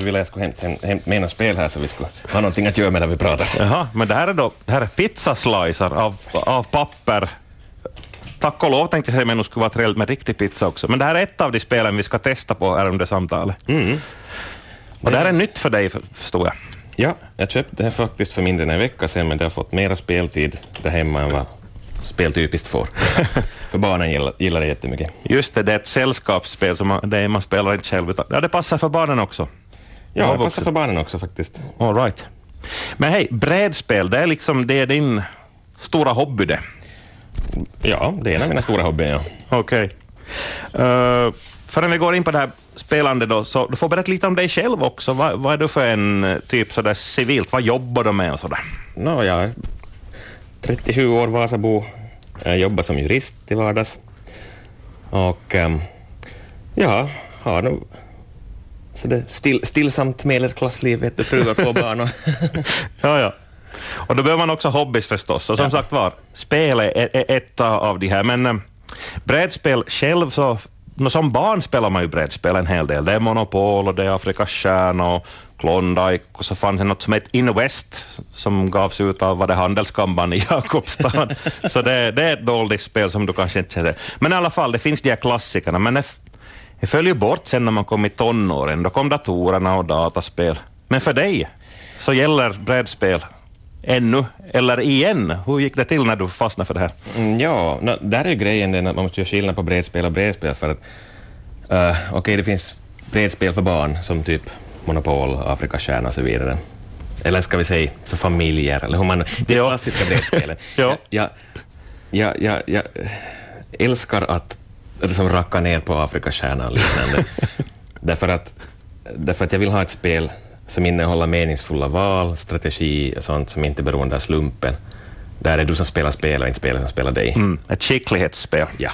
du ville jag skulle hämta med något spel här så vi skulle ha någonting att göra medan vi pratar. Jaha, men det här är då det här är pizzaslicer av, av papper. Tack och lov tänkte jag säga, men det skulle vara trevligt med riktig pizza också. Men det här är ett av de spelen vi ska testa på här under samtalet. Och det här är nytt för dig, för- förstår jag. Ja, jag köpte det här faktiskt för mindre än en vecka sedan, men det har fått mera speltid där hemma än vad spel typiskt får. för barnen gillar, gillar det jättemycket. Just det, det är ett sällskapsspel, som man, det man spelar inte själv. Utan, ja, det passar för barnen också. Ja, Ja, det passar för barnen också faktiskt. All right. Men hej, brädspel, det är liksom det är din stora hobby det. Ja, det är en av mina stora hobbyer. Ja. Okej. Uh, förrän vi går in på det här spelandet då, så du får berätta lite om dig själv också. Vad, vad är du för en eh, typ sådär civilt? Vad jobbar du med och sådär? Nå, jag är 37 år, Vasabo. Jag jobbar som jurist till vardags. Och um, ja, har nog så det still, stillsamt medelklassliv, vet du, och två barn. Och Ja, ja. Och då behöver man också hobbys förstås. Och som sagt var, spel är, är ett av de här. Men äh, brädspel själv så... som barn spelar man ju brädspel en hel del. Det är Monopol och det är Afrikas stjärna och Klondike och så fanns det något som heter Invest som gavs ut av vad det Handelskammaren i Jakobstad. så det, det är ett dåligt spel som du kanske inte känner. Men i alla fall, det finns de här klassikerna. Men det, föll ju bort sen när man kom i tonåren. Då kom datorerna och dataspel. Men för dig så gäller brädspel ännu, eller igen. Hur gick det till när du fastnade för det här? Mm, Ja, nå, där är ju grejen den att man måste göra skillnad på brädspel och brädspel för att uh, okej, det finns brädspel för barn som typ Monopol, Afrikas stjärna och så vidare. Eller ska vi säga för familjer, eller hur man... Det klassiska brädspelet. Ja. Jag, jag, jag, jag älskar att liksom racka ner på Afrikas stjärna och liknande. därför, att, därför att jag vill ha ett spel som innehåller meningsfulla val, strategi och sånt som inte är beroende av slumpen. Där är du som spelar spel och inte spelet som spelar dig. Mm, ett skicklighetsspel. Ja,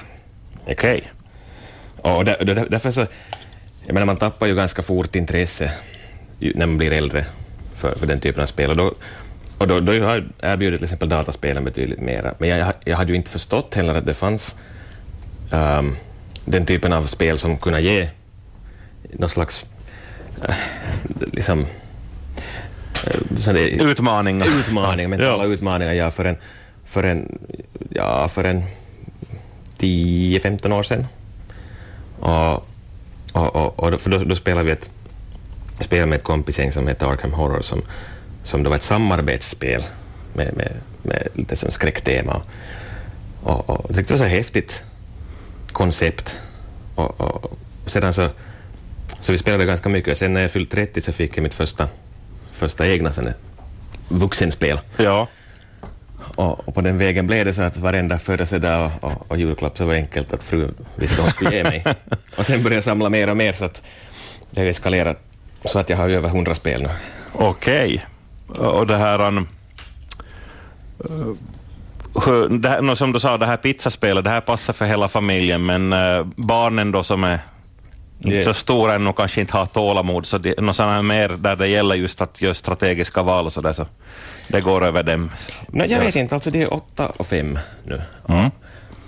Okej. och där, där, därför så... Jag menar, man tappar ju ganska fort intresse när man blir äldre för, för den typen av spel. Och då, och då, då har erbjudit till exempel dataspelen betydligt mera. Men jag, jag, hade ju inte förstått heller att det fanns ehm, den typen av spel som kunde ge någon slags eh, liksom, eh, det, Utmaningar. utmaningar, mentala Ja. utmaningar, ja, för en, för en, ja, för en 10-15 år sedan. Och, och, och, och då, för då, spelade vi ett spel med ett kompisgäng som heter Arkham Horror som, som då var ett samarbetsspel med, med, med lite som skräcktema. Och, och, det var så häftigt koncept. Och, och, och sedan så, så vi spelade ganska mycket. Sen när jag fyllt 30 så fick jag mitt första, första egna där vuxenspel. Ja. Och, och på den vägen blev det så att varenda födelsedag och, och, och julklapp så var enkelt att fru visste vad hon skulle ge mig. och sen började jag samla mer och mer så att det har eskalerat så att jag har över hundra spel nu. Okej. Och det här... Um, hur- det här, som du sa, det här pizzaspelet, det här passar för hela familjen, men eh, barnen då som är Det- så stora ännu och kanske inte har tålamod, så det, något här mer där det gäller just att göra strategiska val och så där, så det går över dem. Nej, jag vet inte, alltså det är åtta och fem nu. Mm.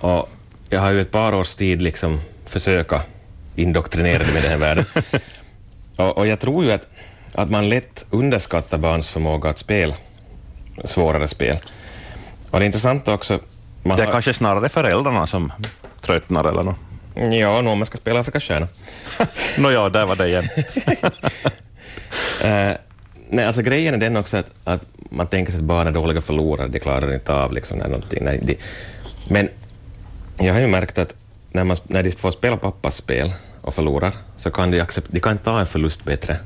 Och jag har ju ett par års tid liksom försöka indoktrinera det med den här världen. och, och jag tror ju att, att man lätt underskattar barns förmåga att spela svårare spel. Och det är intressant också... Man Det är har- kanske snarare föräldrarna som tröttnar eller något. Ja, nu om man ska spela Afrikas stjärna. Nåja, där var det igen. Eh, nej, alltså grejen är den också att, att man tänker sig att barn är dåliga förlorare, de klarar inte av liksom, när någonting. Nej, de, men jag har ju märkt att när, man, när de får spela pappas spel och förlorar, så kan de, accept, de kan ta en förlust bättre.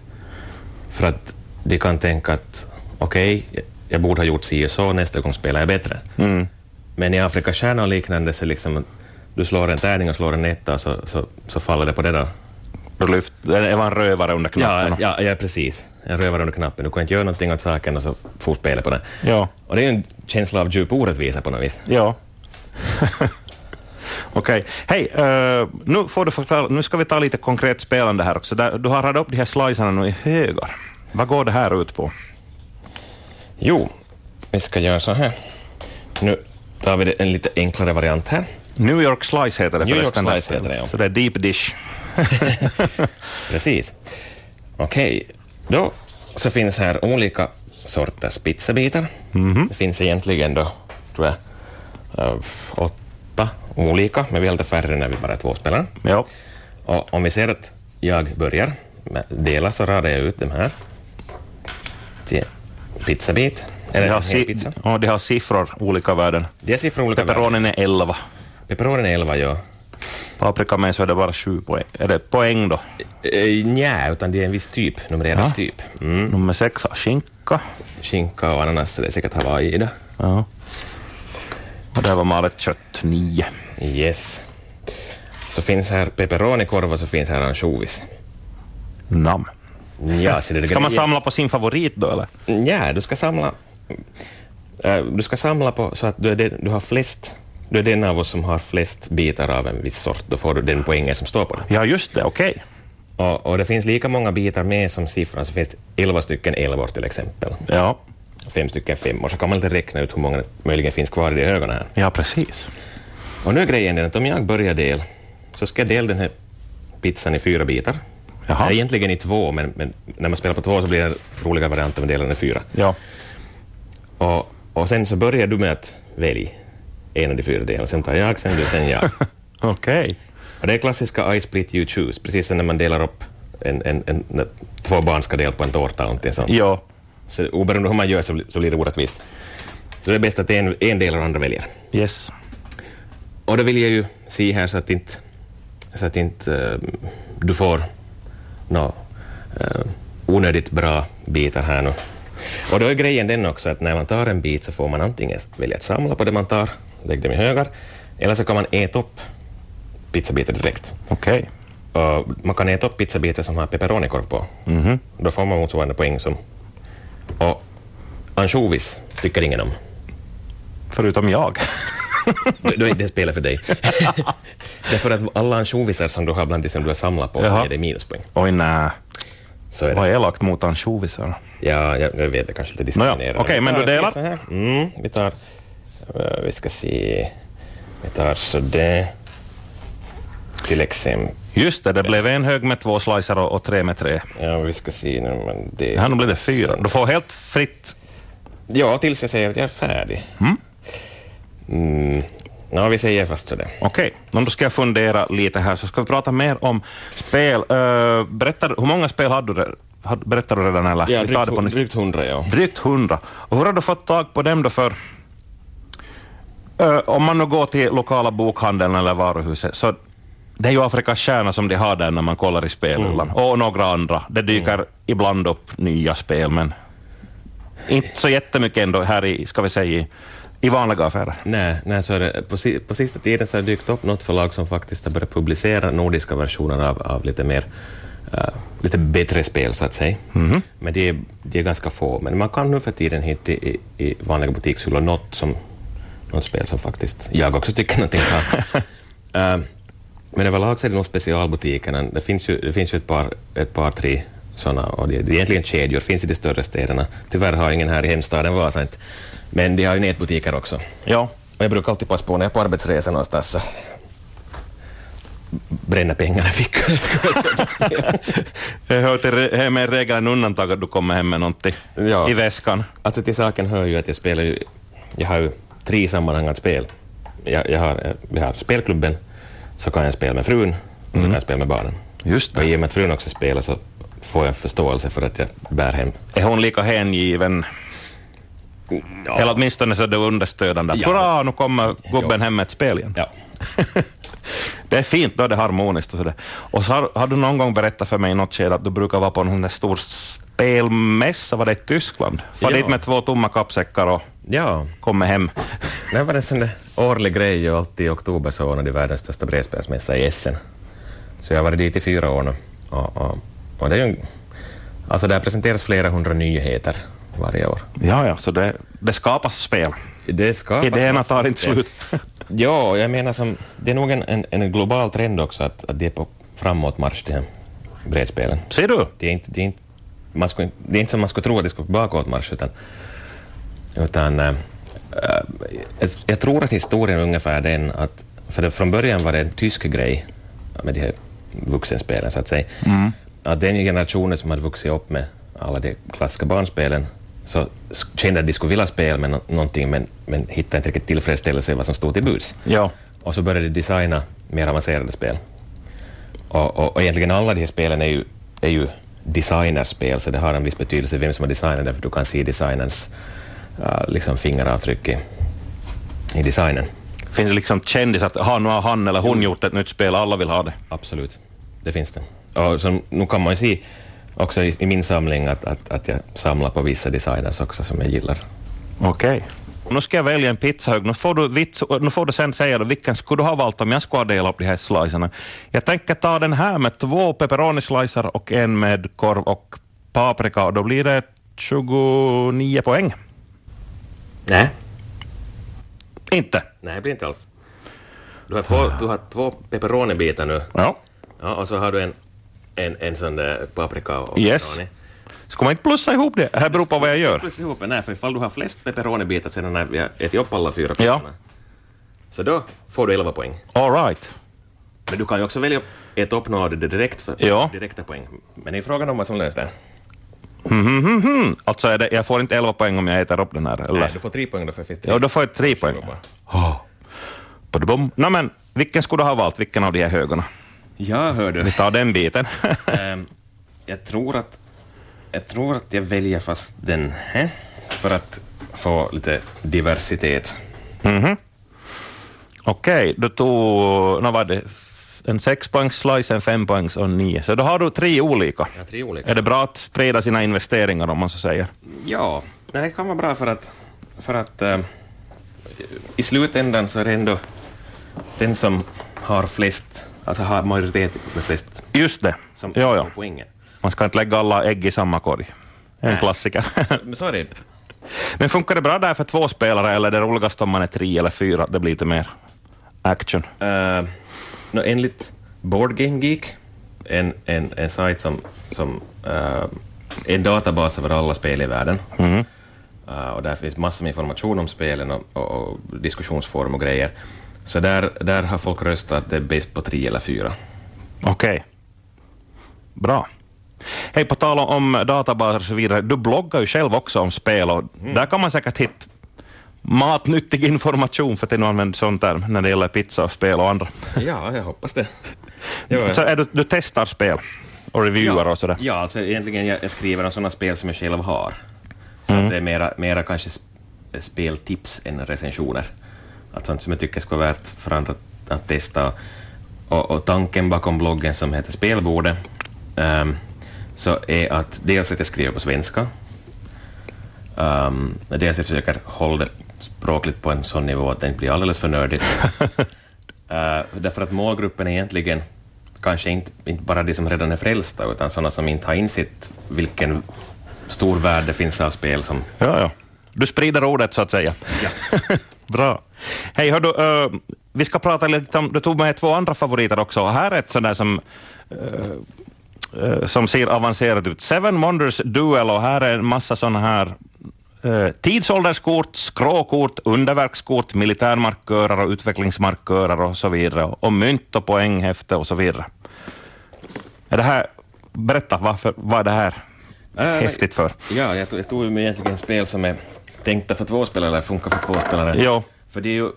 För att de kan tänka att okej, jag borde ha gjort si och så, nästa gång spelar jag bättre. Mm. Men i Afrikas stjärna och liknande så liksom, du slår en tärning och slår en etta så, så, så faller det på det då. Då lyft, det var en rövare under knappen. Ja, ja, ja, precis. En rövare under knappen. Du kan inte göra någonting åt saken och så får spelet på den. ja. Och det är en känsla av djup orättvisa på något vis. Ja. Okej. Hej, eh, nu, får du förklara, nu ska vi ta lite konkret spelande här också. Du har radat upp de här slicerna nu i högar. Vad går det här ut på? Jo, vi ska göra så här. Nu tar vi en lite enklare variant här. New York Slice heter det New York. Slice heter det, ja. Så det är deep dish. Precis. Okej, Då så finns här olika sorters pizzabitar. Det finns egentligen då, tror jag, eh, åtta olika, men vi har lite färre när vi bara är två spelare. Ja. Och om vi ser att jag börjar med dela så radar jag ut de här till pizzabit. De Eller har, en hel si- pizza. ja, de har siffror, olika värden. Det är siffror olika värden. Pepperonin är 11. Pepperonin är 11, ja. Paprika med så är det bara 7 poäng. Är det poäng då? Eh, Nja, utan det är en viss typ, numrerad Ja. typ. Mm. Nummer 6 har skinka. Skinka och ananas, så det är säkert Hawaii då. Ja. Och där var malet kött 9. Yes. Så finns här pepperonikorv och så finns här ansjovis. Namn. Ja, så det Ska man samla på sin favorit då eller? Ja, du ska samla... eh, Du ska samla på så att du är, den, du har flest... Du är den av oss som har flest bitar av en viss sort. Då får du den poängen som står på den. Ja, just det, okej. Och, och det finns lika många bitar med som siffran, så finns det 11 stycken elvor till exempel. Ja. Fem stycken femmor, så kan man lite räkna ut hur många det möjligen finns kvar i de ögonen här. ja, precis. Och nu är grejen den att om jag börjar del, så ska jag dela den här pizzan i fyra bitar. Jaha. Nej, Egentligen i två, men, men när man spelar på två så blir det en roligare variant om man delar den i fyra. Ja. Och, och sen så börjar du med att välja en av de fyra delarna, sen tar jag, sen du, sen jag. Okej. Och det är klassiska I split you choose, precis som när man delar upp en, en, en, när två barn ska dela på en tårta eller någonting sånt. Ja. Så oberoende hur man gör så, blir- så blir det orättvist. Så det är bäst att en, en delar och andra väljer. Yes. Och då vill jag ju se här så att inte, så att inte eh, du får nå eh, onödigt bra bitar här nu. Och då är grejen den också att när man tar en bit så får man antingen välja att samla på det man tar, lägga dem i högar, eller så kan man äta upp pizzabitar direkt. Okej. Och man kan äta upp pizzabitar som har pepperonikorv på. Mhm. Då får man motsvarande poäng som... Och ansjovis tycker ingen om. Förutom jag. Då är det spelet för dig. Därför att alla ansjovisar som du har bland de som du har samlat på så Jaha. ger det minuspoäng. Oj, nej. Så är Vad det. elakt mot ansjovisar. Ja, jag, jag vet, det kanske lite diskriminerande. okej, Vi men du delar? så. Mm, vi tar... eh, vi ska se... Vi tar så det... Till exempel... Just det, det blev en hög med två slicer och, och tre med tre. Ja, vi ska se nu, men det... Här nu blir det fyra. Du får helt fritt. Ja, tills jag säger att jag är färdig. Mm. Mm. Ja, vi säger fast så det. Okej, okay. då ska jag fundera lite här, så ska vi prata mer om spel. Uh, berättar, hur många spel hade du, berättar du redan? Eller? Ja, drygt, på drygt hundra, ja. Drygt hundra. Och hur har du fått tag på dem då för... Eh, om man nu går till lokala bokhandeln eller varuhuset, så det är ju Afrikas stjärna som de har där när man kollar i spelhyllan. Och några andra. Det dyker ibland upp nya spel, men inte så jättemycket ändå här i, ska vi säga, i, vanliga affärer. Nej, nej så är det. På, på sista tiden så har det dykt upp något förlag som faktiskt har börjat publicera nordiska versioner av, av lite mer eh, lite bättre spel, så att säga. Men de är, de är ganska få. Men man kan nu för tiden hitta i, i vanliga butikshyllor något, som, något spel som faktiskt jag också tycker någonting kan. Eh, men överlag så är det nog specialbutikerna. Det finns ju, det finns ju ett, par, ett par, tre sådana, och det, det är egentligen kedjor, finns i de större städerna. Tyvärr har ingen här i hemstaden Vasa, inte. Men de har ju nätbutiker också. Ja, Och jag brukar alltid passa på när jag är på arbetsresa någonstans så bränna pengarna i fickan. det hör till det är mer regel än undantag att du kommer hem med någonting Ja. i väskan. alltså till saken hör ju att jag spelar ju, jag har ju tre sammanhangande spel. Jag, jag har, eh, vi har spelklubben, så kan jag spela med frun och så kan jag spela med barnen. Just Och i och med att frun också spelar så får jag en förståelse för att jag bär hem. Är hon lika hängiven? Eller åtminstone så är det understödande. Ja. Hurra, nu kommer gubben hem med ett spel igen. Ja. det är fint, då är det harmoniskt och sådär. Och så har, har du någon gång berättat för mig i något skede att du brukar vara på en stor spelmässa, var det i Tyskland? Var Ja. dit med två tomma kappsäckar och ja, kommer hem. det var en sån årlig grej och alltid i oktober så ordnade de världens största brädspelsmässa i Essen. Så jag har varit dit i fyra år nu. Och, och, och det är ju, alltså där presenteras flera hundra nyheter varje år. Ja, ja, så det, det skapas spel. Det skapas Idéerna tar inte spel. slut. Ja, jag menar som, det är nog en, en, en global trend också att, att det är på framåtmarsch, de här brädspelen. Ser du? Det är inte, det är inte, man skulle, det är inte som man skulle tro att det skulle bakåtmarsch, utan, utan äh, jag, jag tror att historien är ungefär den att, för det, från början var det en tysk grej med de här vuxenspelen, så att säga. Att den generationen som hade vuxit upp med alla de klassiska barnspelen, så kände att de skulle vilja spela med någonting, men, men hittade inte riktigt tillfredsställelse i vad som stod till buds. Ja. Och så började de designa mer avancerade spel. Och, och, och egentligen alla de här spelen är ju, är ju designerspel, så det har en viss betydelse vem som har designat det, för du kan se designens uh, liksom fingeravtryck i, i designen. Finns det liksom kändis att ha, nu har han eller hon gjort ett nytt spel, alla vill ha det? Absolut, det finns det. Och så, nu kan man ju se också i, i min samling att, att, att jag samlar på vissa designers också som jag gillar. Okej. Okay. Nu ska jag välja en pizzahög. Nu får du, vits, nu får du sen säga då, vilken skulle du ha valt om jag skulle ha delat upp de här slicerna. Jag tänker ta den här med två pepperoni-slicer och en med korv och paprika. Då blir det 29 poäng. Nej. Inte? Nej, det blir inte alls. Du har två, du har två pepperoni-bitar nu. Ja. ja. Och så har du en, en, en sån där paprika och yes. pepperoni. Ska man inte plussa ihop det? Här beror på vad jag gör. Plussa ihop nej, för ifall du har flest pepperoni-bitar sedan när vi har ätit upp alla fyra Ja. så då får du 11 poäng. All right. Men du kan ju också välja att äta upp något av det direkt för Ja. direkta poäng. Men det är frågan om vad som löser det. Hmm, hmm, hmm, hmm. Alltså, är det, jag får inte 11 poäng om jag äter upp den här, eller? Nej, du får tre poäng då för finns det Ja, då får jag tre poäng. Oh. Badabum. Nå, men vilken skulle du ha valt? Vilken av de här högarna? Ja, hör du. Vi tar den biten. Ehm, jag tror att jag tror att jag väljer fast den här för att få lite diversitet. Mhm. Okej, du tog, nå var det, en sexpoängs slice, en fempoängs och en nio. Så då har du tre olika. Har tre olika. Är det bra att sprida sina investeringar om man så säger? Ja, det kan vara bra för att, för att eh, i slutändan så är det ändå den som har flest, alltså har majoritet med flest Just det. som, Jo, jo. poängen. Man ska inte lägga alla ägg i samma korg. En Nej. klassiker. Så, men så är det. Men funkar det bra där för två spelare eller är det roligast om man är tre eller fyra? Det blir lite mer action. Uh, no, enligt Board Game Geek, en, en, en sajt som, som uh, en databas över alla spel i världen, Mhm. Uh, och där finns massor med information om spelen och, och, och diskussionsforum och grejer. Så där, där har folk röstat att det är bäst på tre eller fyra. Okej. Bra. Hej, på tal om databaser och så vidare, du bloggar ju själv också om spel och där kan man säkert hitta matnyttig information för att nu använder sånt där när det gäller pizza och spel och andra. Ja, jag hoppas det. Jo, Så är du, du testar spel och reviewar och sådär? Ja, alltså egentligen jag, jag skriver om sådana spel som jag själv har. Så Mm. det är mera, mera kanske sp- speltips än recensioner. Att sånt som jag tycker skulle vara värt för andra att testa. Och, och tanken bakom bloggen som heter Spelbordet ehm, så är att dels att jag skriver på svenska, um, dels jag försöker hålla det språkligt på en sån nivå att det inte blir alldeles för nördigt. Uh, därför att målgruppen är egentligen kanske inte, inte bara de som redan är frälsta, utan sådana som inte har insett vilken stor värld det finns av spel som... Ja, ja. Du sprider ordet så att säga. Bra. Hej, hör du, uh, vi ska prata lite om, du tog med två andra favoriter också. Här är ett sånt som, uh, uh, som ser avancerat ut. Seven Wonders Duel och här är en massa sådana här tidsålderskort, skråkort, underverkskort, militärmarkörer och utvecklingsmarkörer och så vidare. Och mynt och poänghäfte och så vidare. Är det här, berätta, varför, vad är det här Äh, häftigt för? Ja, jag tog, jag tog med egentligen spel som är tänkta för två spelare, eller funkar för två spelare. Jo. För det är ju,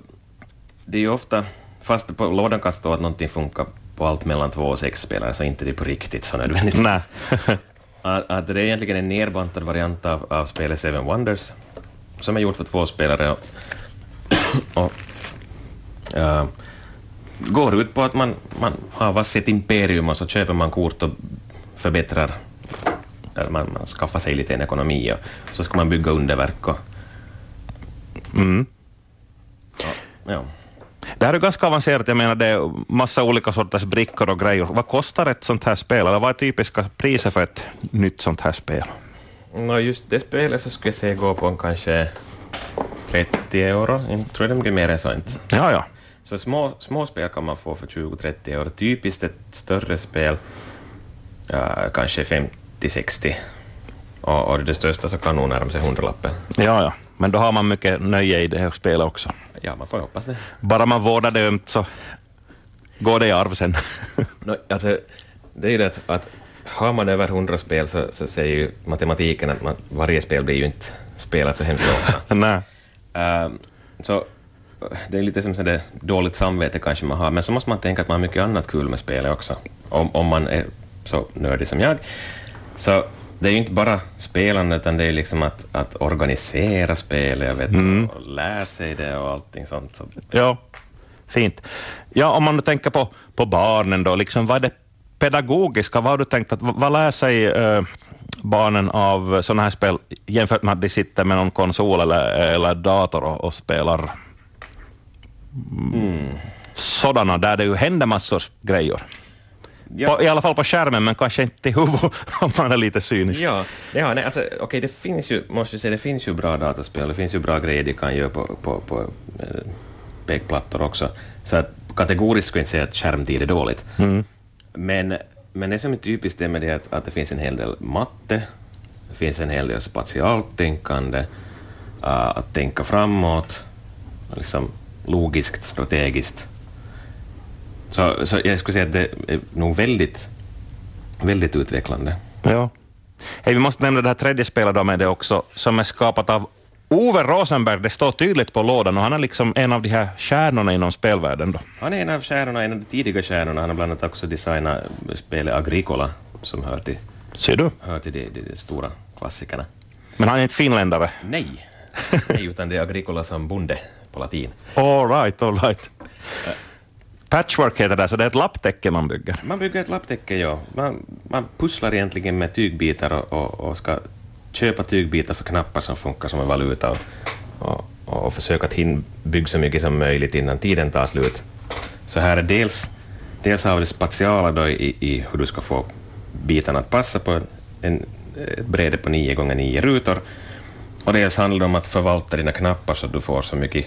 det är ju ofta, fast på lådan kan stå att någonting funkar på allt mellan två och sex spelare, så är inte det på riktigt så nödvändigtvis. Nej. att, att det är egentligen en nerbantad variant av, av spelet Seven Wonders, som är gjort för två spelare. Och, och, ja, går ut på att man, man har varsitt imperium och så köper man kort och förbättrar, man, man skaffar sig lite en ekonomi och så ska man bygga underverk och Mm. ja, ja. Det här är ganska avancerat. Jag menar, det är massa olika sorters brickor och grejer. Vad kostar ett sånt här spel? Eller vad är typiska priset för ett nytt sånt här spel? No, just det spelet så skulle jag säga gå på en kanske 30 euro. Jag tror det blir mer än så inte. Ja, ja. Så små, små spel kan man få för 20-30 euro. Typiskt ett större spel ja, kanske 50-60. Och, och det största så kan nog närma sig hundralappen. ja, ja. Men då har man mycket nöje i det här spelet också. Ja, man får hoppas det. Bara man vårdar det ömt så går det i arv sen. No, alltså, det är ju det att, att har man över 100 spel så, så säger ju matematiken att man, varje spel blir ju inte spelat så hemskt ofta. Nej. Ehm, så det är lite som sådär dåligt samvete kanske man har, men så måste man tänka att man har mycket annat kul med spelet också, om, om man är så nördig som jag. Så det är ju inte bara spelande, utan det är liksom att, att organisera spelet, jag vet, och lära sig det och allting sånt. Så, Ja, fint. Ja, om man nu tänker på, på barnen då, liksom, vad är det pedagogiska? Vad har du tänkt att, vad lär sig eh, barnen av sådana här spel jämfört med att de sitter med någon konsol eller, eller dator och, och spelar mm. sådana där det ju händer massor grejer? Ja. På, I alla fall på skärmen, men kanske inte i huvudet om man är lite cynisk. Ja, ja nej, alltså, okej, det finns ju, måste jag säga, det finns ju bra dataspel, det finns ju bra grejer de kan göra på, på, på eh, pekplattor också. Så att kategoriskt skulle jag inte säga att skärmtid är dåligt. Men, men det som är typiskt är med det att, att det finns en hel del matte, det finns en hel del spatialt tänkande, uh, att tänka framåt, liksom logiskt, strategiskt. Så, så jag skulle säga att det är nog väldigt, väldigt utvecklande. Ja. Hej, vi måste nämna det här tredje spelet då med det också, som är skapat av Ove Rosenberg. Det står tydligt på lådan och han är liksom en av de här stjärnorna inom spelvärlden. Då. Han är en av stjärnorna, en av de tidiga stjärnorna. Han har bland annat också designat spelet Agricola, som hör till, Ser du? hör till de, de, de stora klassikerna. Men han är inte finländare. Nej, Nej utan det är Agricola som bonde på latin. All right, all right. Patchwork heter det, så det är ett lapptäcke man bygger. Man bygger ett lapptäcke, ja. Man, man pusslar egentligen med tygbitar och, och, och ska köpa tygbitar för knappar som funkar som en valuta och, och, och försöka att hinna bygga så mycket som möjligt innan tiden tar slut. Så här är dels, dels har vi det spatiala då i, i hur du ska få bitarna att passa på en, ett bräde på 9 gånger 9 rutor. Och dels handlar det om att förvalta dina knappar så att du får så mycket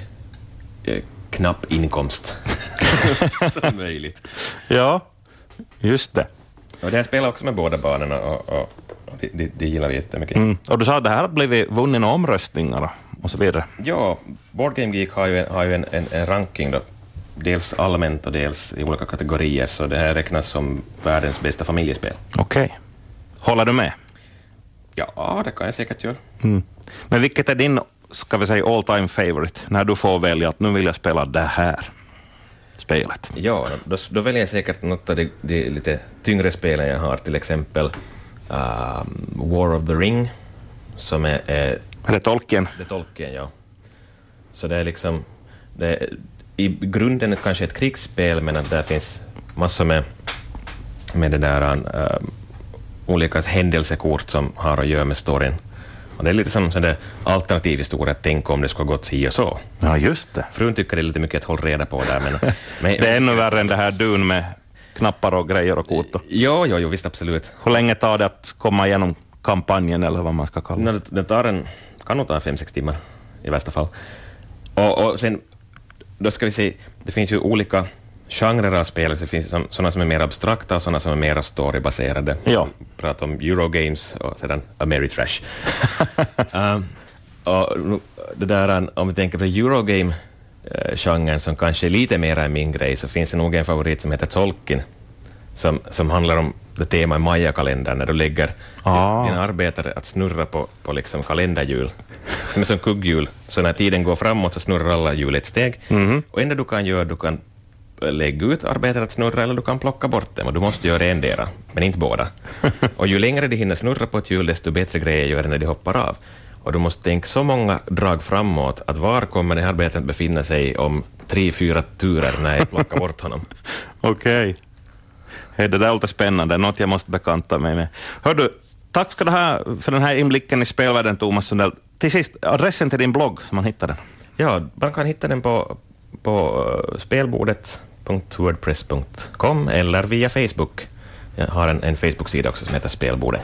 eh, knappinkomst som möjligt. Ja, just det. Och det här spelar också med båda barnen och, och, och det, det, det gillar vi jättemycket. Mm. Och du sa att det här har blivit några omröstningar och så vidare. Ja, Board Game Geek har ju, en, har ju en, en, en ranking då, dels allmänt och dels i olika kategorier, så det här räknas som världens bästa familjespel. Okej. Håller du med? Ja, det kan jag säkert göra. Mm. Men vilket är din, ska vi säga, all time favorite, när du får välja att nu vill jag spela det här spelet? Ja, då, då väljer jag säkert något av de, de lite tyngre spelen jag har, till exempel um, War of the Ring, som är, är Är det Tolkien? Det är Tolkien, ja. Så det är liksom... Det är, I grunden kanske ett krigsspel, men att där finns massor med, med det där, äh, olika händelsekort som har att göra med storyn. Och det är lite som sådär alternativ historia, tänk om det skulle ha gått si och så. Ja, just det. Frun tycker det är lite mycket att hålla reda på där, men... men Det är ännu värre än det här Dune med knappar och grejer och kort. och- Jo, jo, jo, visst absolut. Hur länge tar det att komma igenom kampanjen, eller vad man ska kalla det? No, det, det tar en, kan nog ta fem, sex timmar i värsta fall. Och, och sen, då ska vi se, det finns ju olika genrer av spel, så det finns som, sådana som är mer abstrakta och sådana som är mer storybaserade. Ja. Vi om Eurogames och sedan Ameritrash. um, och nu, det där, om vi tänker på Eurogame-genren som kanske är lite mer är min grej, så finns det nog en favorit som heter Tolkien, som, som handlar om det tema i Maya-kalendern, när du lägger Ah. dina arbetare att snurra på, på liksom kalenderhjul, som är som kugghjul. Så när tiden går framåt så snurrar alla hjul ett steg. Och enda du kan göra, du kan lägga ut arbetare att snurra eller du kan plocka bort dem och du måste göra endera, men inte båda. Och ju längre de hinner snurra på ett hjul, desto bättre grejer gör det när de hoppar av. Och du måste tänka så många drag framåt, att var kommer den här arbetaren befinna sig om tre, fyra turer när jag plockar bort honom? Okej. Hej, det där låter spännande, något jag måste bekanta mig med. Hör du, tack ska du ha för den här inblicken i spelvärlden, Thomas Sundell. Till sist, adressen till din blogg, så man hittar den. Ja, man kan hitta den på, på uh, spelbordet.wordpress.com eller via Facebook. Jag har en, en Facebook-sida också som heter Spelbordet.